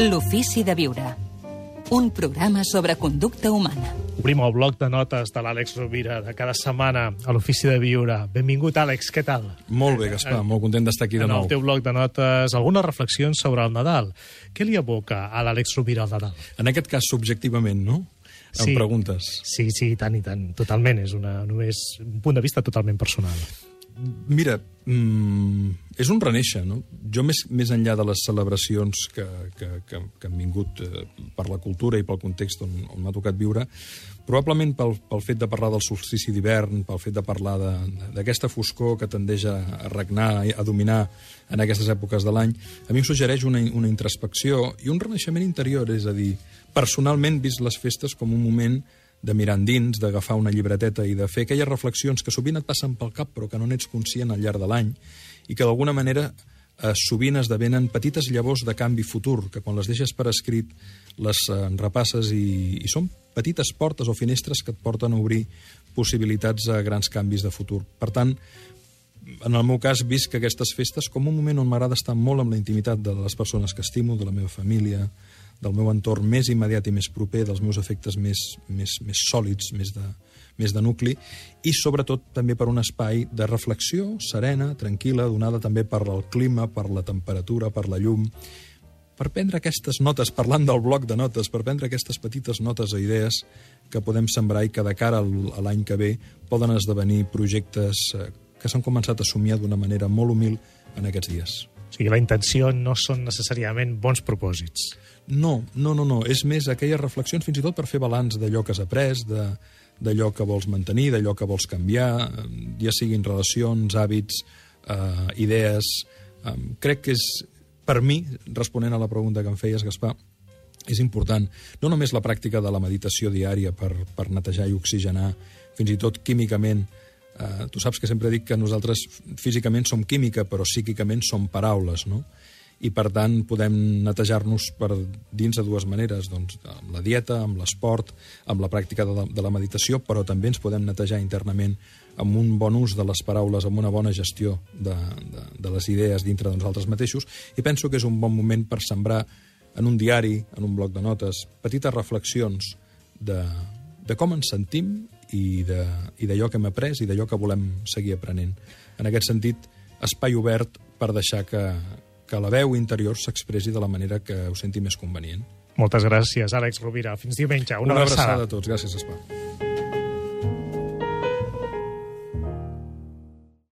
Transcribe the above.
L'ofici de viure. Un programa sobre conducta humana. Obrim el bloc de notes de l'Àlex Rovira de cada setmana a l'Ofici de Viure. Benvingut, Àlex, què tal? Molt bé, Gaspar, molt content d'estar aquí de en nou. el teu bloc de notes, algunes reflexions sobre el Nadal. Què li aboca a l'Àlex Rovira al Nadal? En aquest cas, subjectivament, no? Em Sí. preguntes. Sí, sí, i tant i tant. Totalment, és una, només un punt de vista totalment personal. Mira, mm, és un reneixer, no? Jo, més, més enllà de les celebracions que, que, que, que han vingut eh, per la cultura i pel context on, on m'ha tocat viure, probablement pel, pel fet de parlar del solstici d'hivern, pel fet de parlar d'aquesta foscor que tendeix a, a regnar, a dominar en aquestes èpoques de l'any, a mi em suggereix una, una introspecció i un renaixement interior, és a dir, personalment vist les festes com un moment de mirar endins, d'agafar una llibreteta i de fer aquelles reflexions que sovint et passen pel cap però que no n'ets conscient al llarg de l'any i que d'alguna manera eh, sovint esdevenen petites llavors de canvi futur, que quan les deixes per escrit les eh, repasses i, i són petites portes o finestres que et porten a obrir possibilitats a grans canvis de futur. Per tant, en el meu cas, visc aquestes festes com un moment on m'agrada estar molt amb la intimitat de les persones que estimo, de la meva família, del meu entorn més immediat i més proper, dels meus efectes més, més, més sòlids, més de, més de nucli, i sobretot també per un espai de reflexió serena, tranquil·la, donada també per el clima, per la temperatura, per la llum, per prendre aquestes notes, parlant del bloc de notes, per prendre aquestes petites notes o idees que podem sembrar i que de cara a l'any que ve poden esdevenir projectes eh, que s'han començat a somiar d'una manera molt humil en aquests dies. O sigui, la intenció no són necessàriament bons propòsits. No, no, no, no. És més aquelles reflexions fins i tot per fer balanç d'allò que has après, de, d'allò que vols mantenir, d'allò que vols canviar, eh, ja siguin relacions, hàbits, eh, idees... Eh, crec que és, per mi, responent a la pregunta que em feies, Gaspar, és important no només la pràctica de la meditació diària per, per netejar i oxigenar, fins i tot químicament, eh, tu saps que sempre dic que nosaltres físicament som química, però psíquicament som paraules, no? i per tant podem netejar-nos per dins de dues maneres, doncs amb la dieta, amb l'esport, amb la pràctica de la, de la meditació, però també ens podem netejar internament amb un bon ús de les paraules, amb una bona gestió de, de, de les idees dintre de nosaltres mateixos, i penso que és un bon moment per sembrar en un diari, en un bloc de notes, petites reflexions de, de com ens sentim i d'allò que hem après i d'allò que volem seguir aprenent. En aquest sentit, espai obert per deixar que, que la veu interior s'expressi de la manera que ho senti més convenient. Moltes gràcies, Àlex Rovira. Fins diumenge. Una, Una abraçada. abraçada a tots. Gràcies, Gaspar.